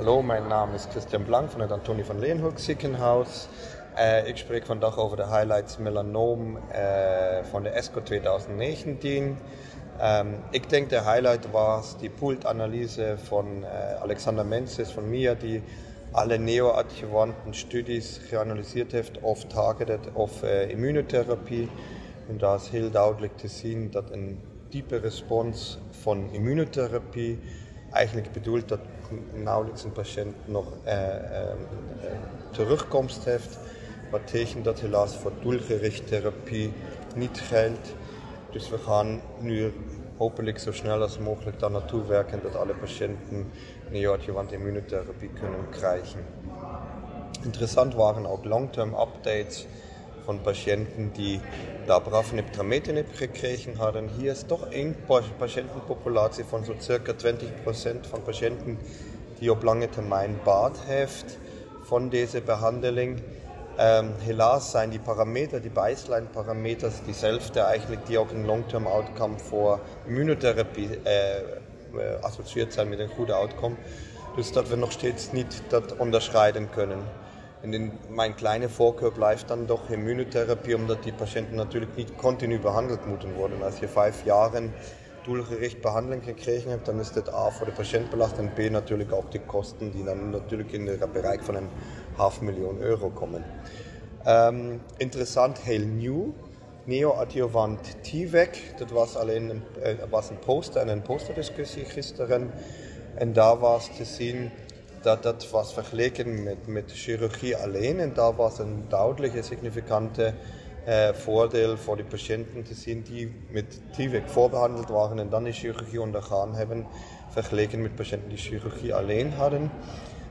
Hallo, mein Name ist Christian Blank von der Antoni von Leeuwenhoek Ziekenhaus. Äh, ich spreche vandaag über die highlights Melanom äh, von der ESCO 2019. Ähm, ich denke, der Highlight war die Pultanalyse von äh, Alexander Menzes, von mir, die alle neoadjuvanten Studies geanalysiert hat auf Targeted, auf äh, Immunotherapie. Und da ist heel deutlich zu sehen, dass eine tiefe Response von Immunotherapie eigentlich bedeutet, dass nauwelijks een patiënt nog uh, terugkomst heeft. Wat tegen dat helaas voor doelgericht therapie niet geldt. Dus we gaan nu hopelijk zo snel als mogelijk daar naartoe werken dat alle patiënten neoadjuvant immunotherapie kunnen krijgen. Interessant waren ook long-term updates von Patienten, die Dabrafenib Trametinib gekregen hadden. Hier ist doch een patiëntenpopulatie van so circa 20% van patiënten die op lange termijn baat heeft van deze behandeling. Ähm, helaas zijn die Parameter, die Baseline-Parameters, diezelfde eigenlijk die ook een long-term outcome voor immunotherapie äh, äh, assoziiert zijn met een goede outcome. Dus dat we nog steeds niet dat kunnen in den, mein kleiner Vorkör bleibt dann doch Immunotherapie, omdat die Patienten natürlich nicht kontinuierlich behandelt moeten worden. Als ihr fünf Jahren doelgericht Behandlung gekriegt habt, dann ist das A für den Patienten belacht und B natürlich auch die Kosten, die dann natürlich in den Bereich von einem halben Million Euro kommen. Ähm, interessant, Hail New, Neoadjuvant T-Vec, das war allein äh, ein Poster, eine Posterdiskussion gestern und da war es zu sehen, dat dat was vergeleken met, met chirurgie alleen en daar was een duidelijke significante uh, voordeel voor de patiënten te zien die met TIVEC voorbehandeld waren en dan de chirurgie ondergaan hebben, vergeleken met patiënten die chirurgie alleen hadden.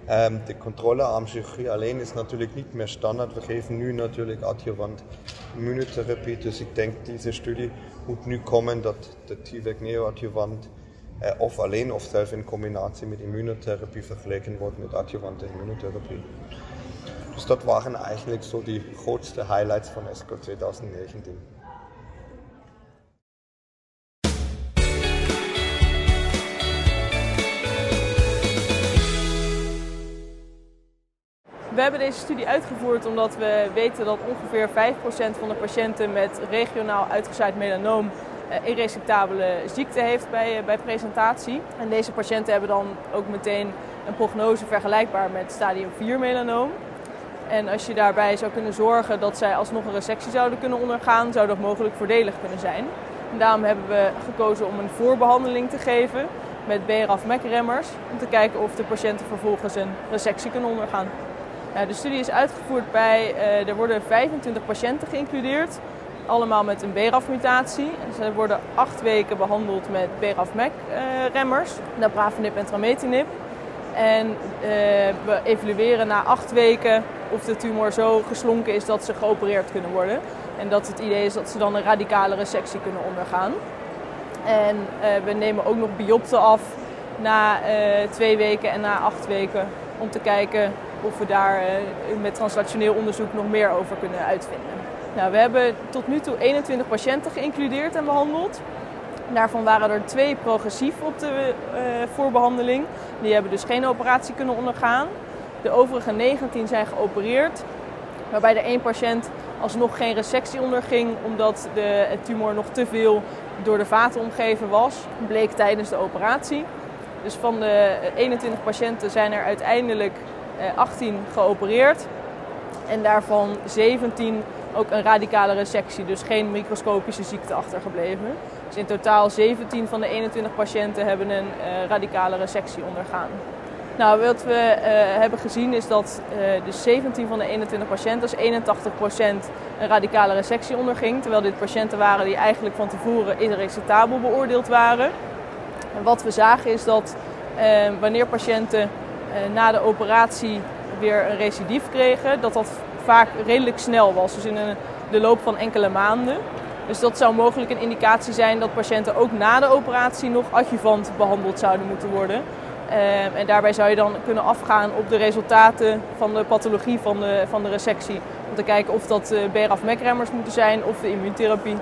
Um, de controlearm chirurgie alleen is natuurlijk niet meer standaard. We geven nu natuurlijk adjuvant immunotherapie. Dus ik denk deze studie moet nu komen dat de TIVEC neoadjuvant of alleen of zelfs in combinatie met immunotherapie vergeleken wordt met adjuvante immunotherapie. Dus dat waren eigenlijk so die grootste highlights van ESCO 2019. We hebben deze studie uitgevoerd omdat we weten dat ongeveer 5% van de patiënten met regionaal uitgezaaid melanoom eh, irresectabele ziekte heeft bij, eh, bij presentatie. En deze patiënten hebben dan ook meteen een prognose vergelijkbaar met stadium 4 melanoom. En als je daarbij zou kunnen zorgen dat zij alsnog een resectie zouden kunnen ondergaan, zou dat mogelijk voordelig kunnen zijn. Daarom hebben we gekozen om een voorbehandeling te geven met BRAF-MEC-remmers. Om te kijken of de patiënten vervolgens een resectie kunnen ondergaan. de studie is uitgevoerd bij, uh, er worden 25 patiënten geïncludeerd allemaal met een BRAF-mutatie. Ze worden acht weken behandeld met BRAF-MEC-remmers, napravenib en trametinib. En uh, we evalueren na acht weken of de tumor zo geslonken is dat ze geopereerd kunnen worden. En dat het idee is dat ze dan een radicale resectie kunnen ondergaan. En uh, we nemen ook nog biopten af na twee weken en na acht weken om te kijken of we daar met translationeel onderzoek nog meer over kunnen uitvinden. Nou, we hebben tot nu toe 21 patiënten geïncludeerd en behandeld. Daarvan waren er twee progressief op de uh, voorbehandeling. Die hebben dus geen operatie kunnen ondergaan. De overige 19 zijn geopereerd. Waarbij de één patiënt alsnog geen resectie onderging omdat de tumor nog te veel door de vaten omgeven was. Bleek tijdens de operatie. Dus van de 21 patiënten zijn er uiteindelijk 18 geopereerd. En daarvan 17 ook een radicale resectie, dus geen microscopische ziekte achtergebleven. Dus in totaal 17 van de 21 patiënten hebben een uh, radicale resectie ondergaan. Nou, wat we uh, hebben gezien is dat uh, dus 17 van de 21 patiënten, dus 81% een radicale resectie onderging. Terwijl dit patiënten waren die eigenlijk van tevoren irreceptabel beoordeeld waren. En wat we zagen is dat wanneer patiënten na de operatie weer een recidief kregen, dat dat vaak redelijk snel was. Dus in de loop van enkele maanden. Dus dat zou mogelijk een indicatie zijn dat patiënten ook na de operatie nog adjuvant behandeld zouden moeten worden. Um, en daarbij zou je dan kunnen afgaan op de resultaten van de pathologie van de, van de resectie. Om te kijken of dat uh, BRAF-MEC-remmers moeten zijn of de immuuntherapie.